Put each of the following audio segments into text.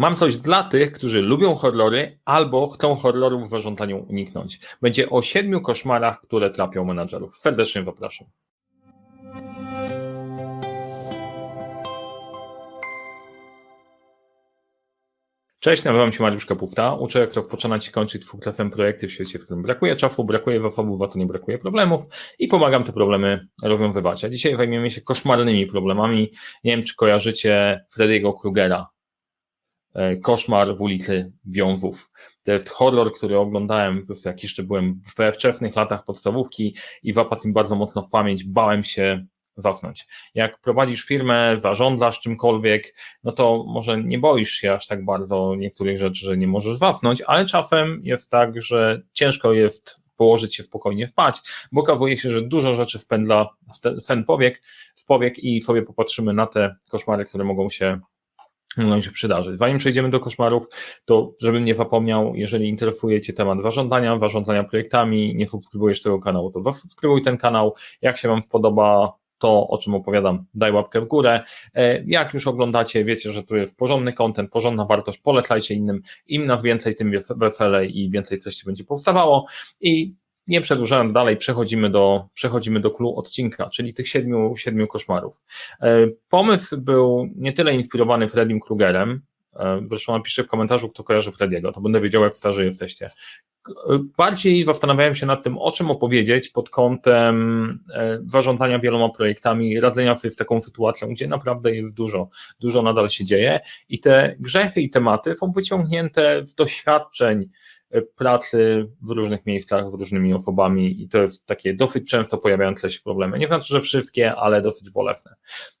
Mam coś dla tych, którzy lubią horrory albo chcą horrorów w zarządzaniu uniknąć. Będzie o siedmiu koszmarach, które trapią menadżerów. Serdecznie zapraszam. Cześć, nazywam się Mariusz Kapufta. Uczę, jak rozpoczynać i kończyć dwukrotne projekty w świecie, w którym brakuje czasu, brakuje zasobów, a to nie brakuje problemów i pomagam te problemy rozwiązywać. A dzisiaj zajmiemy się koszmarnymi problemami. Nie wiem, czy kojarzycie Freddy'ego Krugera, Koszmar w ulicy Wiązów. To jest horror, który oglądałem, jak jeszcze byłem we wczesnych latach podstawówki i zapadł mi bardzo mocno w pamięć. Bałem się wafnąć. Jak prowadzisz firmę, zarządzasz czymkolwiek, no to może nie boisz się aż tak bardzo niektórych rzeczy, że nie możesz wafnąć, ale czasem jest tak, że ciężko jest położyć się spokojnie wpać, bo okazuje się, że dużo rzeczy wpędla w ten powiek, powiek i sobie popatrzymy na te koszmary, które mogą się mogą się przydarzyć. Zanim przejdziemy do koszmarów, to żebym nie zapomniał, jeżeli interesuje Cię temat warządzania, warządzania projektami, nie subskrybujesz tego kanału, to zasubskrybuj ten kanał. Jak się Wam podoba to, o czym opowiadam, daj łapkę w górę. E, jak już oglądacie, wiecie, że tu jest porządny content, porządna wartość, polecajcie innym. Im na więcej, tym weselej i więcej treści będzie powstawało. I nie przedłużając dalej, przechodzimy do, przechodzimy do clue odcinka, czyli tych siedmiu, siedmiu koszmarów. E, pomysł był nie tyle inspirowany Freddym Krugerem, e, Zresztą napiszcie w komentarzu, kto kojarzy Frediego, to będę wiedział, jak starzy jesteście bardziej zastanawiałem się nad tym, o czym opowiedzieć pod kątem e, zarządzania wieloma projektami, radzenia sobie w taką sytuację, gdzie naprawdę jest dużo, dużo nadal się dzieje i te grzechy i tematy są wyciągnięte z doświadczeń e, pracy w różnych miejscach z różnymi osobami i to jest takie dosyć często pojawiające się problemy. Nie znaczy, że wszystkie, ale dosyć bolesne.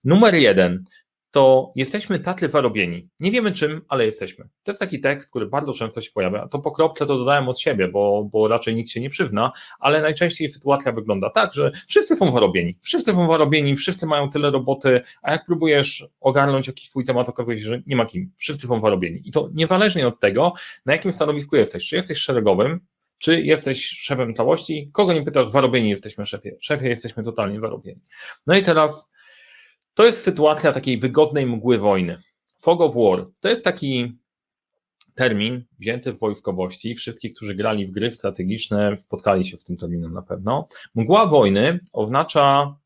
Numer jeden to jesteśmy tacy zarobieni. Nie wiemy czym, ale jesteśmy. To jest taki tekst, który bardzo często się pojawia. To po to dodałem od siebie, bo, bo raczej nikt się nie przywna, ale najczęściej sytuacja wygląda tak, że wszyscy są zarobieni. Wszyscy są zarobieni, wszyscy mają tyle roboty, a jak próbujesz ogarnąć jakiś swój temat, okazuje się, że nie ma kim. Wszyscy są zarobieni. I to niezależnie od tego, na jakim stanowisku jesteś. Czy jesteś szeregowym, czy jesteś szefem całości? Kogo nie pytasz, zarobieni jesteśmy szefie. Szefie jesteśmy totalnie zarobieni. No i teraz to jest sytuacja takiej wygodnej mgły wojny. Fog of War to jest taki termin wzięty w wojskowości. Wszystkich, którzy grali w gry strategiczne, spotkali się z tym terminem na pewno. Mgła wojny oznacza,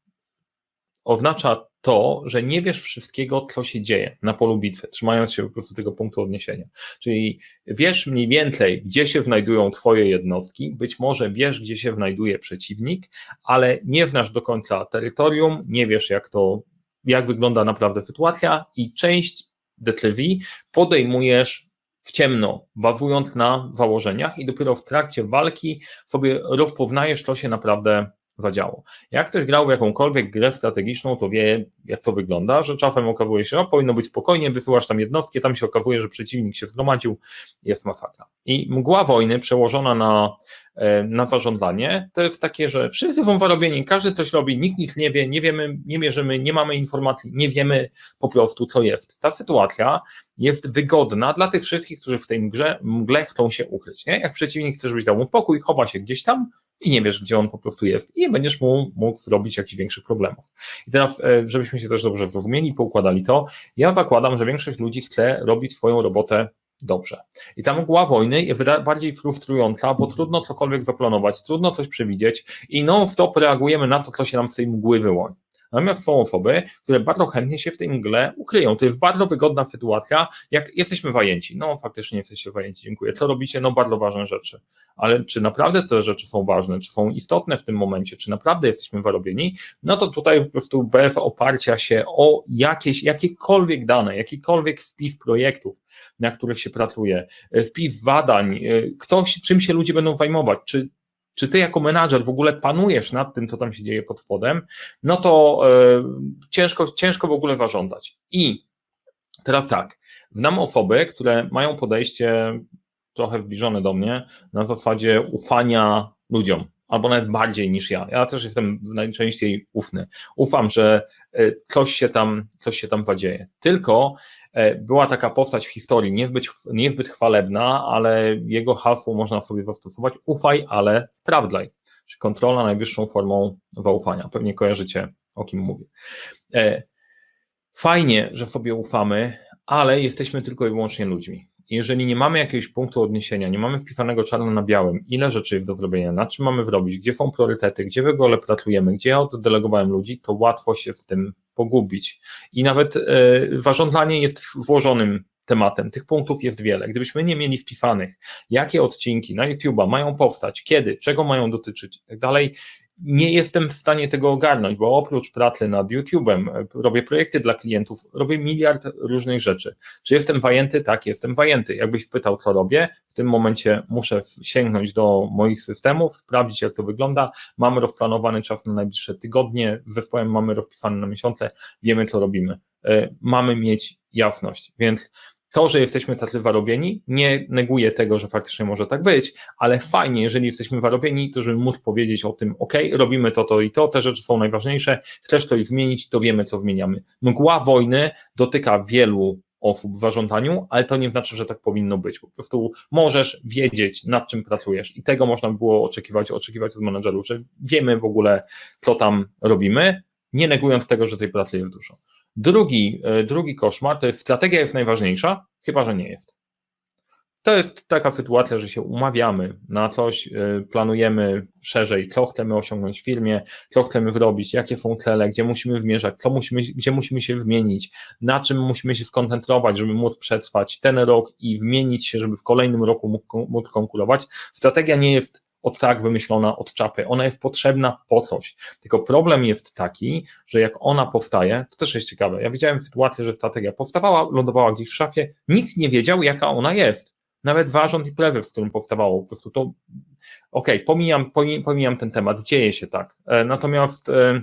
oznacza to, że nie wiesz wszystkiego, co się dzieje na polu bitwy, trzymając się po prostu tego punktu odniesienia. Czyli wiesz mniej więcej, gdzie się znajdują twoje jednostki, być może wiesz, gdzie się znajduje przeciwnik, ale nie znasz do końca terytorium, nie wiesz, jak to jak wygląda naprawdę sytuacja i część decyzji podejmujesz w ciemno, bazując na założeniach i dopiero w trakcie walki sobie rozpoznajesz, co się naprawdę zadziało. Jak ktoś grał w jakąkolwiek grę strategiczną, to wie, jak to wygląda, że czasem okazuje się, no powinno być spokojnie, wysyłasz tam jednostki, tam się okazuje, że przeciwnik się zgromadził, jest masakra. I mgła wojny przełożona na, na zarządzanie, to jest takie, że wszyscy są zarobieni, każdy coś robi, nikt nic nie wie, nie wiemy, nie mierzymy, nie mamy informacji, nie wiemy po prostu, co jest. Ta sytuacja jest wygodna dla tych wszystkich, którzy w tej mgle, mgle chcą się ukryć. Nie? Jak przeciwnik chce, żebyś dał mu spokój, chowa się gdzieś tam, i nie wiesz, gdzie on po prostu jest i nie będziesz mu mógł zrobić jakichś większych problemów. I teraz, e, żebyśmy się też dobrze zrozumieli, poukładali to, ja zakładam, że większość ludzi chce robić swoją robotę dobrze. I ta mgła wojny jest bardziej frustrująca, bo trudno cokolwiek zaplanować, trudno coś przewidzieć i non-stop reagujemy na to, co się nam z tej mgły wyłoni. Natomiast są osoby, które bardzo chętnie się w tej mgle ukryją. To jest bardzo wygodna sytuacja, jak jesteśmy wajęci. No, faktycznie jesteście wajęci, dziękuję. Co robicie? No, bardzo ważne rzeczy. Ale czy naprawdę te rzeczy są ważne, czy są istotne w tym momencie, czy naprawdę jesteśmy zarobieni? No to tutaj po prostu bez oparcia się o jakieś, jakiekolwiek dane, jakikolwiek wpis projektów, na których się pracuje, wpis badań, ktoś, czym się ludzie będą zajmować, czy czy ty jako menadżer w ogóle panujesz nad tym, co tam się dzieje pod spodem, no to e, ciężko, ciężko w ogóle zarządzać. I teraz tak, znam osoby, które mają podejście trochę zbliżone do mnie na zasadzie ufania ludziom, albo nawet bardziej niż ja. Ja też jestem najczęściej ufny. Ufam, że e, coś się tam, coś się tam zadzieje. Tylko była taka postać w historii niezbyt, niezbyt chwalebna, ale jego hasło można sobie zastosować ufaj, ale sprawdzaj. Czyli kontrola najwyższą formą zaufania. Pewnie kojarzycie, o kim mówię. E, fajnie, że sobie ufamy, ale jesteśmy tylko i wyłącznie ludźmi. Jeżeli nie mamy jakiegoś punktu odniesienia, nie mamy wpisanego czarno na białym, ile rzeczy jest do zrobienia, na czym mamy wrobić, gdzie są priorytety, gdzie w ogóle pracujemy, gdzie ja oddelegowałem ludzi, to łatwo się w tym pogubić. I nawet yy, zarządzanie jest włożonym tematem. Tych punktów jest wiele. Gdybyśmy nie mieli wpisanych, jakie odcinki na YouTube'a mają powstać, kiedy, czego mają dotyczyć i tak dalej, nie jestem w stanie tego ogarnąć, bo oprócz pracy nad YouTube'em robię projekty dla klientów, robię miliard różnych rzeczy. Czy jestem wajęty? Tak, jestem wajęty. Jakbyś pytał, co robię, w tym momencie muszę sięgnąć do moich systemów, sprawdzić, jak to wygląda. Mamy rozplanowany czas na najbliższe tygodnie, z zespołem mamy rozpisany na miesiące, wiemy, co robimy. E, mamy mieć jasność, więc to, że jesteśmy tacy warobieni, nie neguje tego, że faktycznie może tak być, ale fajnie, jeżeli jesteśmy warobieni, to żeby móc powiedzieć o tym, ok, robimy to, to i to, te rzeczy są najważniejsze, chcesz coś zmienić, to wiemy, co zmieniamy. Mgła wojny dotyka wielu osób w zarządzaniu, ale to nie znaczy, że tak powinno być. Po prostu możesz wiedzieć, nad czym pracujesz i tego można było oczekiwać, oczekiwać od menedżerów, że wiemy w ogóle, co tam robimy, nie negując tego, że tej pracy jest dużo. Drugi, e, drugi koszmar to jest strategia jest najważniejsza, chyba że nie jest. To jest taka sytuacja, że się umawiamy na coś, e, planujemy szerzej, co chcemy osiągnąć w firmie, co chcemy zrobić, jakie są cele, gdzie musimy wymierzać, co musimy, gdzie musimy się wymienić, na czym musimy się skoncentrować, żeby móc przetrwać ten rok i wymienić się, żeby w kolejnym roku móc konkurować. Strategia nie jest od tak wymyślona od czapy. Ona jest potrzebna po coś. Tylko problem jest taki, że jak ona powstaje, to też jest ciekawe. Ja widziałem sytuację, że strategia powstawała, lądowała gdzieś w szafie, nikt nie wiedział, jaka ona jest. Nawet warząd i plewy, w którym powstawało. Po prostu to, okej, okay, pomijam, pomijam ten temat, dzieje się tak. E, natomiast e,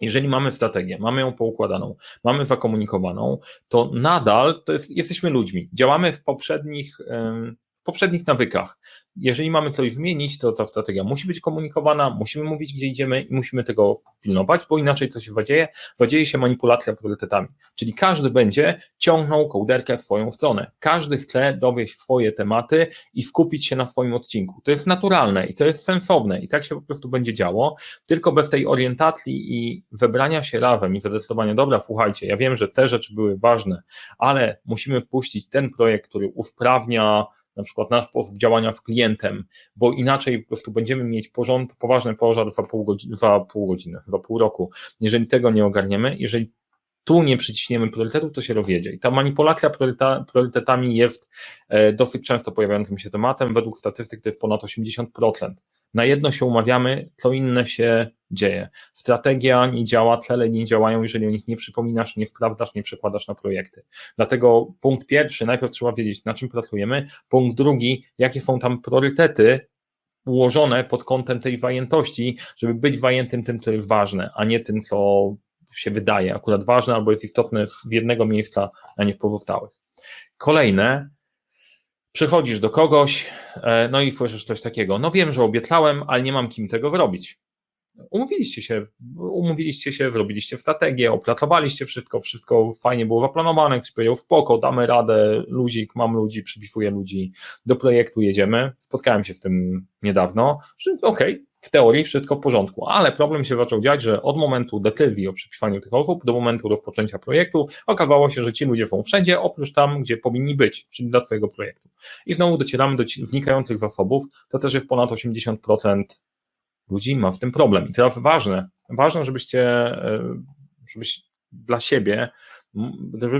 jeżeli mamy strategię, mamy ją poukładaną, mamy zakomunikowaną, to nadal to jest, jesteśmy ludźmi. Działamy w poprzednich, poprzednich nawykach jeżeli mamy coś zmienić, to ta strategia musi być komunikowana, musimy mówić, gdzie idziemy i musimy tego pilnować, bo inaczej co się zadzieje? Zadzieje się manipulacja priorytetami. Czyli każdy będzie ciągnął kołderkę w swoją stronę. Każdy chce dowieść swoje tematy i skupić się na swoim odcinku. To jest naturalne i to jest sensowne i tak się po prostu będzie działo, tylko bez tej orientacji i wybrania się razem i zadecydowania, dobra, słuchajcie, ja wiem, że te rzeczy były ważne, ale musimy puścić ten projekt, który usprawnia na przykład nasz sposób działania z klientem, bo inaczej po prostu będziemy mieć porząd, poważny pożar za pół, godziny, za pół godziny, za pół roku. Jeżeli tego nie ogarniemy, jeżeli tu nie przyciśniemy priorytetów, to się rozjedzie. I ta manipulacja priorytetami jest e, dosyć często pojawiającym się tematem. Według statystyk to jest ponad 80%. Na jedno się umawiamy, co inne się dzieje. Strategia nie działa, cele nie działają, jeżeli o nich nie przypominasz, nie wprawdasz, nie przekładasz na projekty. Dlatego punkt pierwszy, najpierw trzeba wiedzieć, na czym pracujemy. Punkt drugi, jakie są tam priorytety, ułożone pod kątem tej wajętości, żeby być wajętym tym, co jest ważne, a nie tym, co się wydaje akurat ważne albo jest istotne w jednego miejsca, a nie w pozostałych. Kolejne, przychodzisz do kogoś, e, no i słyszysz coś takiego, no wiem, że obiecałem, ale nie mam kim tego wyrobić. Umówiliście się, umówiliście się, zrobiliście strategię, opracowaliście wszystko, wszystko fajnie było zaplanowane, ktoś powiedział w poko, damy radę, luzik, mam ludzi, przypisuję ludzi do projektu, jedziemy. Spotkałem się z tym niedawno, że okej, okay, w teorii wszystko w porządku, ale problem się zaczął dziać, że od momentu decyzji o przypisaniu tych osób do momentu rozpoczęcia projektu okazało się, że ci ludzie są wszędzie, oprócz tam, gdzie powinni być, czyli dla Twojego projektu. I znowu docieramy do wnikających zasobów, to też jest ponad 80% ludzi ma w tym problem. I teraz ważne, ważne, żebyście, e, żebyś dla siebie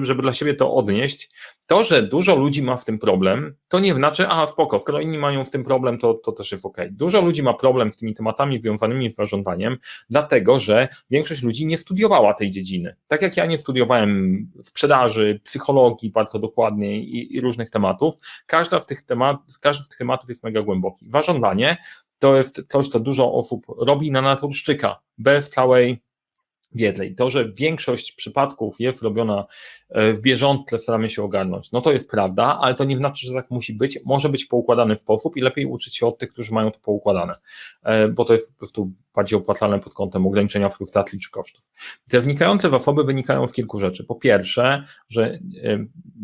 żeby dla siebie to odnieść, to, że dużo ludzi ma w tym problem, to nie znaczy, aha, spoko, skoro inni mają w tym problem, to, to też jest ok. Dużo ludzi ma problem z tymi tematami związanymi z zarządzaniem, dlatego, że większość ludzi nie studiowała tej dziedziny. Tak jak ja nie studiowałem sprzedaży, psychologii bardzo dokładnie i, i różnych tematów, każda z tych temat, każdy z tych tematów jest mega głęboki. Zarządzanie to jest coś, co dużo osób robi na naturszczyka, bez całej wiedzy. I to, że większość przypadków jest robiona e, w bieżątce, staramy się ogarnąć. No to jest prawda, ale to nie znaczy, że tak musi być. Może być poukładany w sposób i lepiej uczyć się od tych, którzy mają to poukładane, e, bo to jest po prostu bardziej opłacalne pod kątem ograniczenia frustracji czy kosztów. Te wnikające zasoby wynikają z kilku rzeczy. Po pierwsze, że e,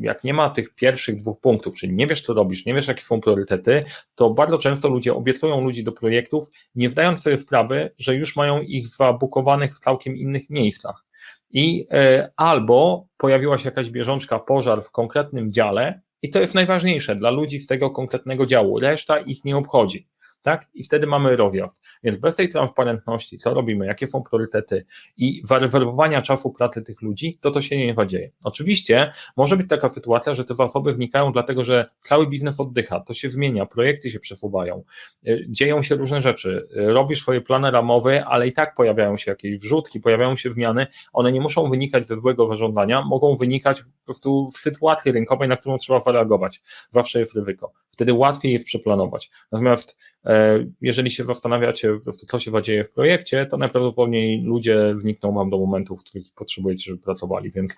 jak nie ma tych pierwszych dwóch punktów, czyli nie wiesz, co robisz, nie wiesz, jakie są priorytety, to bardzo często ludzie obiecują ludzi do projektów, nie zdając sobie sprawy, że już mają ich zabukowanych w całkiem innych miejscach. I e, albo pojawiła się jakaś bieżączka, pożar w konkretnym dziale, i to jest najważniejsze dla ludzi z tego konkretnego działu. Reszta ich nie obchodzi tak? I wtedy mamy rozjazd. Więc bez tej transparentności, co robimy, jakie są priorytety i werbowania czasu pracy tych ludzi, to to się nie dzieje. Oczywiście może być taka sytuacja, że te zasoby wnikają dlatego, że cały biznes oddycha, to się zmienia, projekty się przesuwają, y, dzieją się różne rzeczy, y, robisz swoje plany ramowe, ale i tak pojawiają się jakieś wrzutki, pojawiają się zmiany, one nie muszą wynikać ze złego zarządzania, mogą wynikać po prostu w sytuacji rynkowej, na którą trzeba zareagować. Zawsze jest ryzyko. Wtedy łatwiej jest przeplanować. Natomiast E, jeżeli się zastanawiacie po prostu, co się dzieje w projekcie, to najprawdopodobniej ludzie znikną wam do momentów, w których potrzebujecie, żeby pracowali, więc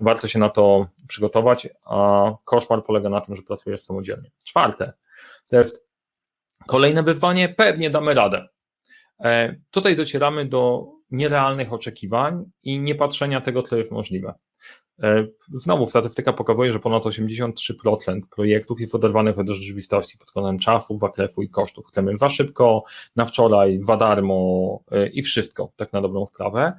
warto się na to przygotować, a koszmar polega na tym, że pracujesz samodzielnie. Czwarte, to jest kolejne wyzwanie, pewnie damy radę. E, tutaj docieramy do nierealnych oczekiwań i nie patrzenia tego, co jest możliwe. E, znowu statystyka pokazuje, że ponad 83% projektów jest oderwanych od rzeczywistości pod kątem czasu, zakresu i kosztów. Chcemy za szybko, na wczoraj, za darmo e, i wszystko, tak na dobrą sprawę.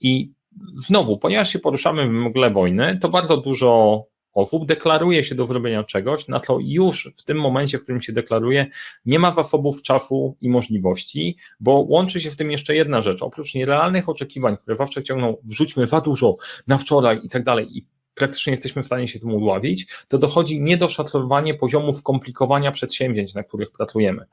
I znowu, ponieważ się poruszamy w mgle wojny, to bardzo dużo osób deklaruje się do zrobienia czegoś, na to już w tym momencie, w którym się deklaruje, nie ma zasobów czasu i możliwości, bo łączy się z tym jeszcze jedna rzecz. Oprócz nierealnych oczekiwań, które zawsze ciągną, wrzućmy za dużo na wczoraj i tak dalej, i praktycznie jesteśmy w stanie się tym udławić, to dochodzi niedoszacowanie poziomu skomplikowania przedsięwzięć, na których pracujemy.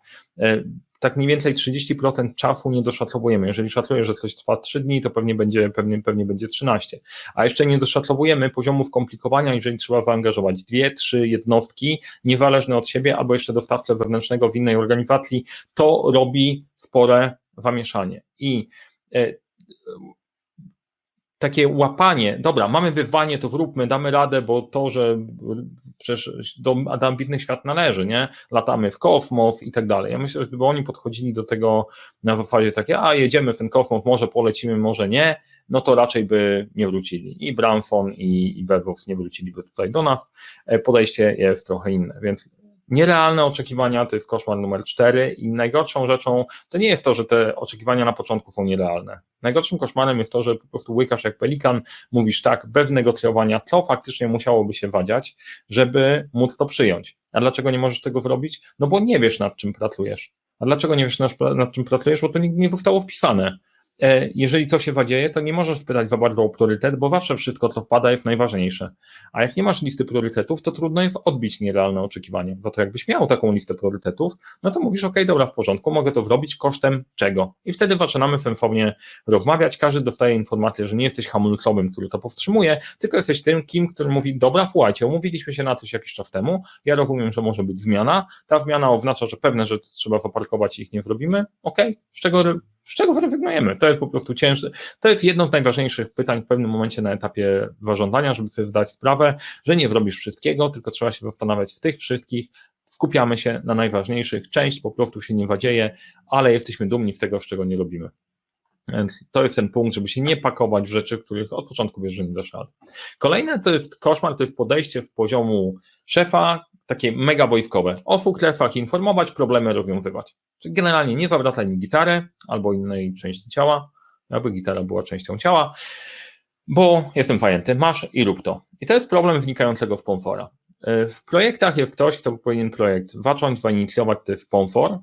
Tak mniej więcej 30% czasu nie doszacowujemy. Jeżeli szacuję, że coś trwa 3 dni, to pewnie będzie, pewnie, pewnie będzie 13. A jeszcze nie doszacowujemy poziomu skomplikowania, jeżeli trzeba zaangażować dwie, trzy jednostki, niezależne od siebie, albo jeszcze dostawcę wewnętrznego w innej organizacji, to robi spore zamieszanie. I e, takie łapanie, dobra, mamy wyzwanie, to zróbmy, damy radę, bo to, że przecież do, do ambitnych świat należy, nie? Latamy w kosmos i tak dalej. Ja myślę, że gdyby oni podchodzili do tego na zasadzie takie, a jedziemy w ten kosmos, może polecimy, może nie, no to raczej by nie wrócili. I Branson i, i Bezos nie wróciliby tutaj do nas. E, podejście jest trochę inne, więc Nierealne oczekiwania to jest koszmar numer cztery i najgorszą rzeczą to nie jest to, że te oczekiwania na początku są nierealne. Najgorszym koszmarem jest to, że po prostu łykasz jak pelikan, mówisz tak, bez negocjowania, co faktycznie musiałoby się wadziać, żeby móc to przyjąć. A dlaczego nie możesz tego zrobić? No bo nie wiesz nad czym pracujesz. A dlaczego nie wiesz nad, czym pracujesz? Bo to nigdy nie zostało wpisane. E, jeżeli to się wadzieje, to nie możesz spytać za bardzo o priorytet, bo zawsze wszystko, co wpada, jest najważniejsze. A jak nie masz listy priorytetów, to trudno jest odbić nierealne oczekiwania. Za to jakbyś miał taką listę priorytetów, no to mówisz, ok, dobra, w porządku, mogę to zrobić kosztem czego? I wtedy zaczynamy sensownie rozmawiać, każdy dostaje informację, że nie jesteś hamulcowym, który to powstrzymuje, tylko jesteś tym, kim, który mówi, dobra, słuchajcie, umówiliśmy się na coś jakiś czas temu, ja rozumiem, że może być zmiana, ta zmiana oznacza, że pewne rzeczy trzeba zaparkować i ich nie zrobimy, ok, z czego z czego zrezygnujemy? To jest po prostu cięższe. To jest jedno z najważniejszych pytań w pewnym momencie na etapie zarządzania, żeby sobie zdać sprawę, że nie zrobisz wszystkiego, tylko trzeba się zastanawiać w tych wszystkich, skupiamy się na najważniejszych, część po prostu się nie wadzieje, ale jesteśmy dumni z tego, z czego nie robimy. Więc to jest ten punkt, żeby się nie pakować w rzeczy, których od początku wiesz, że nie. Kolejne to jest koszmar, to jest podejście w poziomu szefa, takie mega wojskowe. O fuklefach informować, problemy rozwiązywać. Czyli generalnie nie zawracaj mi gitarę albo innej części ciała, aby gitara była częścią ciała, bo jestem fajny, masz i rób to. I to jest problem wynikającego w pomfora. E, w projektach jest ktoś, kto powinien projekt zacząć, zainicjować, to jest sponsor,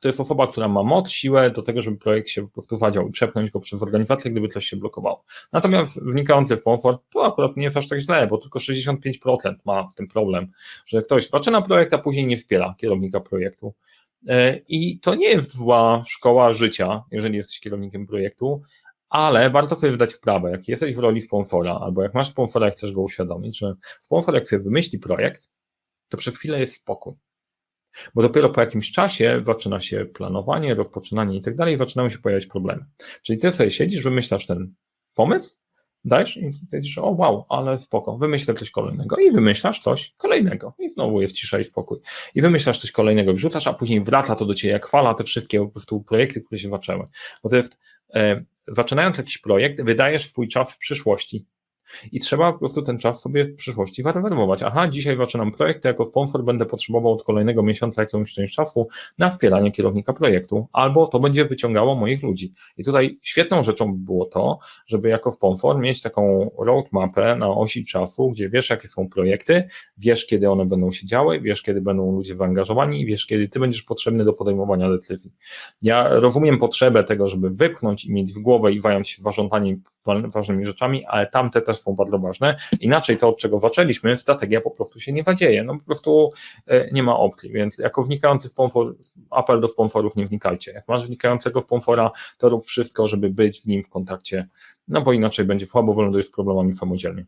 to jest osoba, która ma moc, siłę do tego, żeby projekt się po prostu wadział i przepchnąć go przez organizację, gdyby coś się blokowało. Natomiast wnikający w komfort, to akurat nie jest aż tak źle, bo tylko 65% ma w tym problem, że ktoś zaczyna projekt, a później nie wspiera kierownika projektu. E, I to nie jest zła szkoła życia, jeżeli jesteś kierownikiem projektu, ale warto sobie wydać wprawę, jak jesteś w roli sponsora, albo jak masz sponsora, chcesz go uświadomić, że sponsor jak sobie wymyśli projekt, to przez chwilę jest spokój. Bo dopiero po jakimś czasie zaczyna się planowanie, rozpoczynanie i tak dalej, zaczynają się pojawiać problemy. Czyli ty sobie siedzisz, wymyślasz ten pomysł, dajesz i mówisz, o wow, ale spoko, wymyślę coś kolejnego i wymyślasz coś kolejnego i znowu jest cisza i spokój. I wymyślasz coś kolejnego, wrzucasz, a później wraca to do ciebie jak fala, te wszystkie po prostu projekty, które się zaczęły. Bo to jest, e, zaczynając jakiś projekt, wydajesz swój czas w przyszłości. I trzeba po prostu ten czas sobie w przyszłości zarezerwować. Aha, dzisiaj zaczynam projekt, jako sponsor będę potrzebował od kolejnego miesiąca jakąś część czasu na wspieranie kierownika projektu, albo to będzie wyciągało moich ludzi. I tutaj świetną rzeczą by było to, żeby jako sponsor mieć taką roadmapę na osi czasu, gdzie wiesz, jakie są projekty, wiesz, kiedy one będą się działy, wiesz, kiedy będą ludzie zaangażowani i wiesz, kiedy ty będziesz potrzebny do podejmowania decyzji. Ja rozumiem potrzebę tego, żeby wypchnąć i mieć w głowę i zająć się zarządzaniem ważnymi rzeczami, ale tamte też są bardzo ważne. Inaczej to, od czego zaczęliśmy, strategia po prostu się nie wadzieje. No po prostu e, nie ma opcji, więc jako wnikający sponsor, apel do sponsorów, nie wnikajcie. Jak masz wnikającego sponsora, to rób wszystko, żeby być w nim w kontakcie, no bo inaczej będzie słabo, wylądujesz z problemami samodzielnie.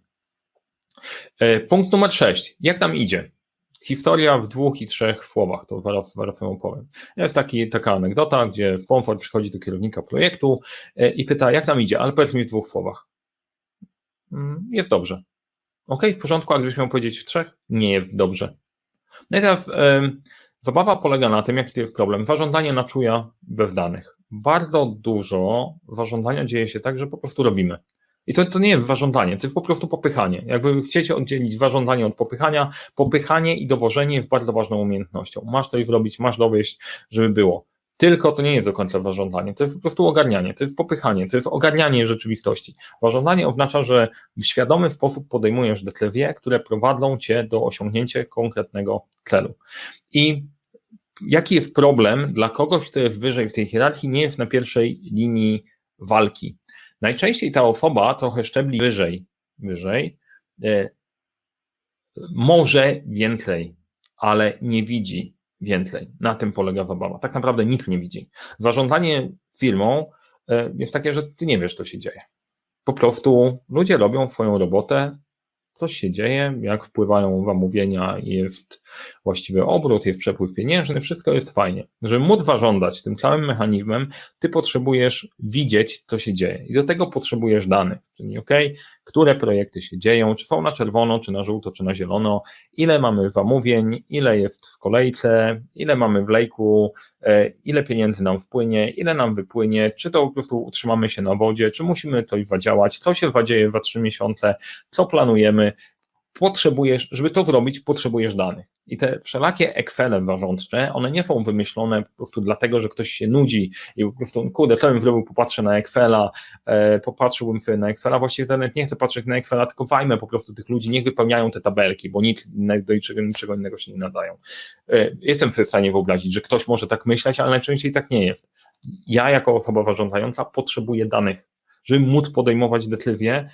E, punkt numer 6. Jak nam idzie? Historia w dwóch i trzech słowach, to zaraz, zaraz ją opowiem. Jest taki, taka anegdota, gdzie sponsor przychodzi do kierownika projektu e, i pyta, jak nam idzie, ale powiedz mi w dwóch słowach. Mm, jest dobrze. Ok, w porządku, a gdybyś miał powiedzieć w trzech? Nie jest dobrze. No i teraz yy, zabawa polega na tym, jaki to jest problem. Zażądanie na czuja bez danych. Bardzo dużo zażądania dzieje się tak, że po prostu robimy. I to, to nie jest warządanie, to jest po prostu popychanie. Jakby chcecie oddzielić warządanie od popychania, popychanie i dowożenie jest bardzo ważną umiejętnością. Masz to zrobić, masz dowieść, żeby było. Tylko to nie jest do końca warządanie, to jest po prostu ogarnianie, to jest popychanie, to jest ogarnianie rzeczywistości. Warządanie oznacza, że w świadomy sposób podejmujesz decyzje, które prowadzą cię do osiągnięcia konkretnego celu. I jaki jest problem dla kogoś, kto jest wyżej w tej hierarchii, nie jest na pierwszej linii walki. Najczęściej ta osoba trochę szczebli wyżej, wyżej, e, może więcej, ale nie widzi więcej. Na tym polega zabawa. Tak naprawdę nikt nie widzi. Zarządzanie firmą e, jest takie, że ty nie wiesz, co się dzieje. Po prostu ludzie robią swoją robotę, coś się dzieje, jak wpływają zamówienia, jest właściwy obrót, jest przepływ pieniężny, wszystko jest fajnie. Żeby móc zażądać tym całym mechanizmem, ty potrzebujesz widzieć, co się dzieje i do tego potrzebujesz danych, czyli ok, które projekty się dzieją, czy są na czerwono, czy na żółto, czy na zielono, ile mamy zamówień, ile jest w kolejce, ile mamy w lejku, e, ile pieniędzy nam wpłynie, ile nam wypłynie, czy to po prostu utrzymamy się na wodzie, czy musimy coś zadziałać, co się zadzieje za trzy miesiące, co planujemy, potrzebujesz, żeby to zrobić, potrzebujesz danych. I te wszelakie Excele zarządcze, one nie są wymyślone po prostu dlatego, że ktoś się nudzi i po prostu, kurde, co bym zrobił, popatrzę na Excela, e, popatrzyłbym sobie na Excela, właściwie nawet nie chcę patrzeć na Excela, tylko wajmę po prostu tych ludzi, niech wypełniają te tabelki, bo nic do niczego, niczego innego się nie nadają. E, jestem sobie w stanie wyobrazić, że ktoś może tak myśleć, ale najczęściej tak nie jest. Ja jako osoba zarządzająca potrzebuję danych, żeby móc podejmować decyzje,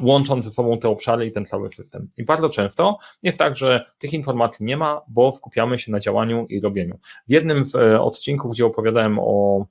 łącząc ze sobą te obszary i ten cały system. I bardzo często jest tak, że tych informacji nie ma, bo skupiamy się na działaniu i robieniu. W jednym z e, odcinków, gdzie opowiadałem o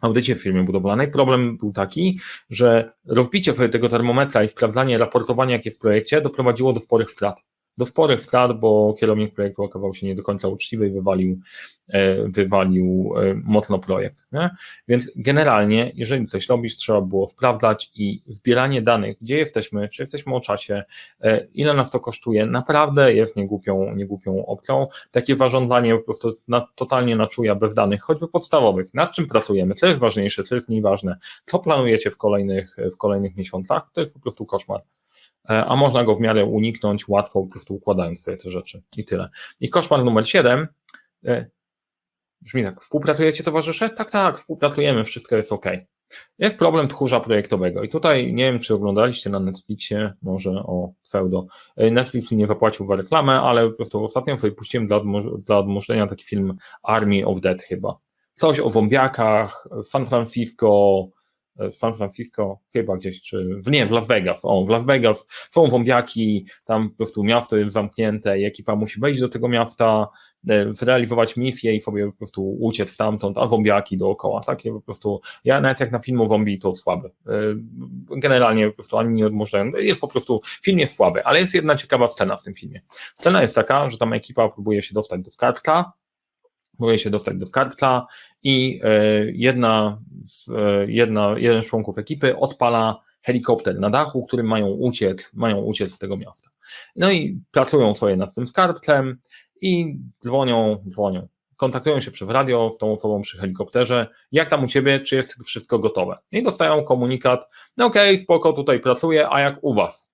audycie w firmie budowlanej, problem był taki, że rozbicie tego termometra i sprawdzanie raportowania, jakie w projekcie, doprowadziło do sporych strat do sporych strat, bo kierownik projektu okazywał się nie do końca uczciwy i wywalił, e, wywalił e, mocno projekt. Nie? Więc generalnie, jeżeli coś robisz, trzeba było sprawdzać i zbieranie danych, gdzie jesteśmy, czy jesteśmy o czasie, e, ile nas to kosztuje, naprawdę jest niegłupią, niegłupią opcją. Takie zarządzanie po prostu na, totalnie naczuja bez danych, choćby podstawowych, nad czym pracujemy, co jest ważniejsze, co jest mniej ważne, co planujecie w kolejnych, w kolejnych miesiącach, to jest po prostu koszmar. E, a można go w miarę uniknąć łatwo, po prostu układając sobie te rzeczy i tyle. I koszmar numer 7 e, brzmi tak, współpracujecie towarzysze? Tak, tak, współpracujemy, wszystko jest ok. Jest problem tchórza projektowego i tutaj nie wiem, czy oglądaliście na Netflixie, może o pseudo, e, Netflix mi nie zapłacił za reklamę, ale po prostu ostatnio sobie puściłem dla, dla odmurzenia taki film Army of Dead chyba. Coś o zombiakach, San Francisco, w San Francisco, chyba gdzieś, czy w, nie, w Las Vegas, o, w Las Vegas. Są wąbiaki, tam po prostu miasto jest zamknięte i ekipa musi wejść do tego miasta, e, zrealizować misję i sobie po prostu uciec stamtąd, a wąbiaki dookoła, takie po prostu, ja nawet jak na filmu zombie to słaby, e, generalnie po prostu ani nie odmóżdżają, jest po prostu, film jest słaby, ale jest jedna ciekawa scena w tym filmie. Scena jest taka, że tam ekipa próbuje się dostać do skarbca, próbuje się dostać do skarbca i e, jedna, e, jedna, jeden z członków ekipy odpala helikopter na dachu, którym mają uciec, mają uciec z tego miasta. No i pracują sobie nad tym skarbcem i dzwonią, dzwonią. Kontaktują się przez radio z tą osobą przy helikopterze. Jak tam u ciebie, czy jest wszystko gotowe? I dostają komunikat, no okej, okay, spoko, tutaj pracuję, a jak u was?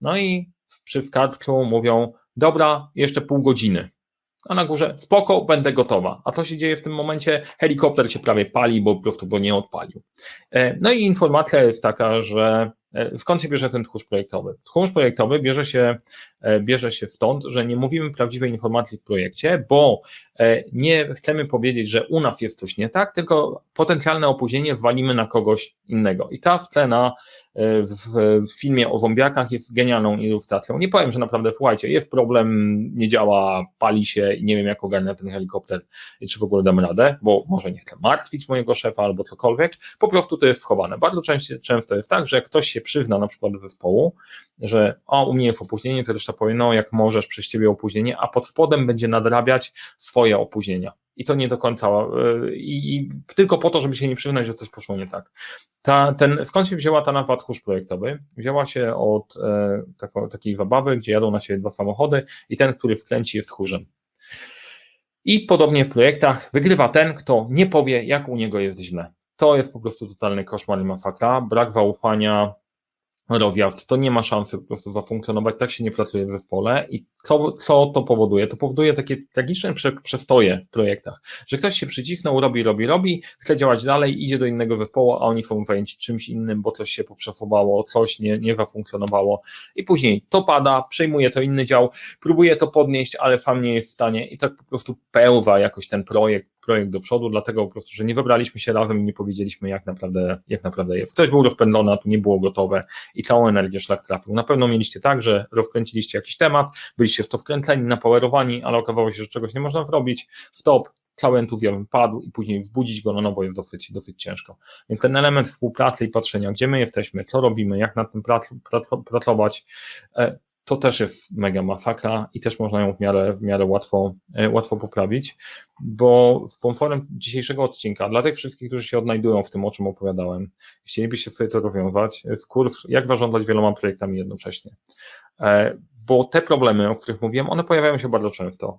No i przy skarbcu mówią, dobra, jeszcze pół godziny. A na górze, spoko, będę gotowa. A co się dzieje w tym momencie? Helikopter się prawie pali, bo po prostu go nie odpalił. E, no i informacja jest taka, że skąd się bierze ten tchórz projektowy? Tchórz projektowy bierze się, e, bierze się stąd, że nie mówimy prawdziwej informacji w projekcie, bo nie chcemy powiedzieć, że u nas jest coś nie tak, tylko potencjalne opóźnienie walimy na kogoś innego. I ta scena w filmie o zombiakach jest genialną ilustracją. Nie powiem, że naprawdę, słuchajcie, jest problem, nie działa, pali się i nie wiem, jak ogarnę ten helikopter i czy w ogóle dam radę, bo może nie chcę martwić mojego szefa albo cokolwiek, po prostu to jest wchowane. Bardzo często, często jest tak, że ktoś się przyzna na przykład zespołu, że o, u mnie jest opóźnienie, to reszta powie, no jak możesz, przez ciebie opóźnienie, a pod spodem będzie nadrabiać swoje opóźnienia i to nie do końca, y, i, i, tylko po to, żeby się nie przyznać, że coś poszło nie tak. Ta, ten, skąd się wzięła ta nazwa tchórz projektowy? Wzięła się od e, tako, takiej zabawy, gdzie jadą na siebie dwa samochody i ten, który wkręci jest tchórzem. I podobnie w projektach wygrywa ten, kto nie powie, jak u niego jest źle. To jest po prostu totalny koszmar i masakra, brak zaufania, rozjazd, to nie ma szansy po prostu zafunkcjonować, tak się nie pracuje w zespole i co, co to powoduje? To powoduje takie tragiczne przestoje w projektach, że ktoś się przycisnął, robi, robi, robi, chce działać dalej, idzie do innego zespołu, a oni są zajęci czymś innym, bo coś się poprzesuwało, coś nie, nie zafunkcjonowało i później to pada, przejmuje to inny dział, próbuje to podnieść, ale sam nie jest w stanie i tak po prostu pełza jakoś ten projekt, projekt do przodu, dlatego po prostu, że nie wybraliśmy się razem i nie powiedzieliśmy, jak naprawdę, jak naprawdę jest. Ktoś był rozpędzony, a tu nie było gotowe i całą energię szlak trafił. Na pewno mieliście tak, że rozkręciliście jakiś temat, byliście w to wkręceni, napowerowani, ale okazało się, że czegoś nie można zrobić. Stop, cały entuzjazm padł i później wzbudzić go na nowo jest dosyć, dosyć ciężko. Więc ten element współpracy i patrzenia, gdzie my jesteśmy, co robimy, jak nad tym pracować, e, to też jest mega masakra i też można ją w miarę, w miarę łatwo, e, łatwo poprawić, bo sponsorem dzisiejszego odcinka, dla tych wszystkich, którzy się odnajdują w tym, o czym opowiadałem, chcielibyście sobie to rozwiązać, jest kurs, jak zarządzać wieloma projektami jednocześnie. E, bo te problemy, o których mówiłem, one pojawiają się bardzo często.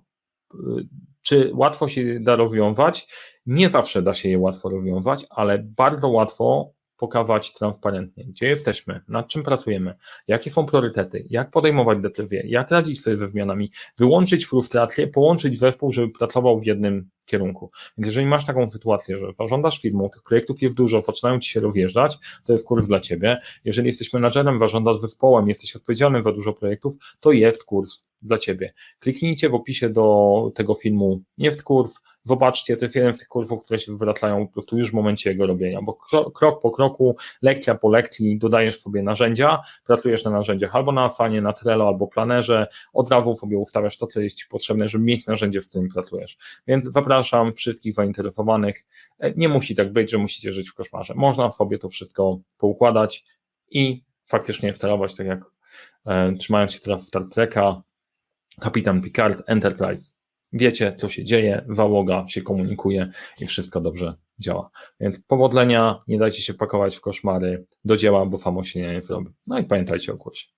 Czy łatwo się da rozwiązać? Nie zawsze da się je łatwo rozwiązać, ale bardzo łatwo pokazać transparentnie, gdzie jesteśmy, nad czym pracujemy, jakie są priorytety, jak podejmować decyzje, jak radzić sobie ze zmianami, wyłączyć frustrację, połączyć zespół, żeby pracował w jednym kierunku. Więc jeżeli masz taką sytuację, że zarządzasz firmą, tych projektów jest dużo, zaczynają ci się rozjeżdżać, to jest kurs dla ciebie. Jeżeli jesteś menadżerem, zarządzasz zespołem, jesteś odpowiedzialny za dużo projektów, to jest kurs dla ciebie. Kliknijcie w opisie do tego filmu jest kurs, zobaczcie, to jest jeden z tych kursów, które się zwracają po prostu już w momencie jego robienia, bo krok po kroku, lekcja po lekcji dodajesz sobie narzędzia, pracujesz na narzędziach albo na Afanie, na Trello, albo planerze, od razu sobie ustawiasz to, co jest ci potrzebne, żeby mieć narzędzie, w którym pracujesz. Więc zapraszam wszystkich zainteresowanych. E, nie musi tak być, że musicie żyć w koszmarze. Można sobie to wszystko poukładać i faktycznie wterować, tak jak e, trzymając się teraz Star Treka, Kapitan Picard, Enterprise. Wiecie, co się dzieje, załoga się komunikuje i wszystko dobrze działa. Więc powodzenia, nie dajcie się pakować w koszmary, do dzieła, bo samo się nie zrobi. No i pamiętajcie o głosie.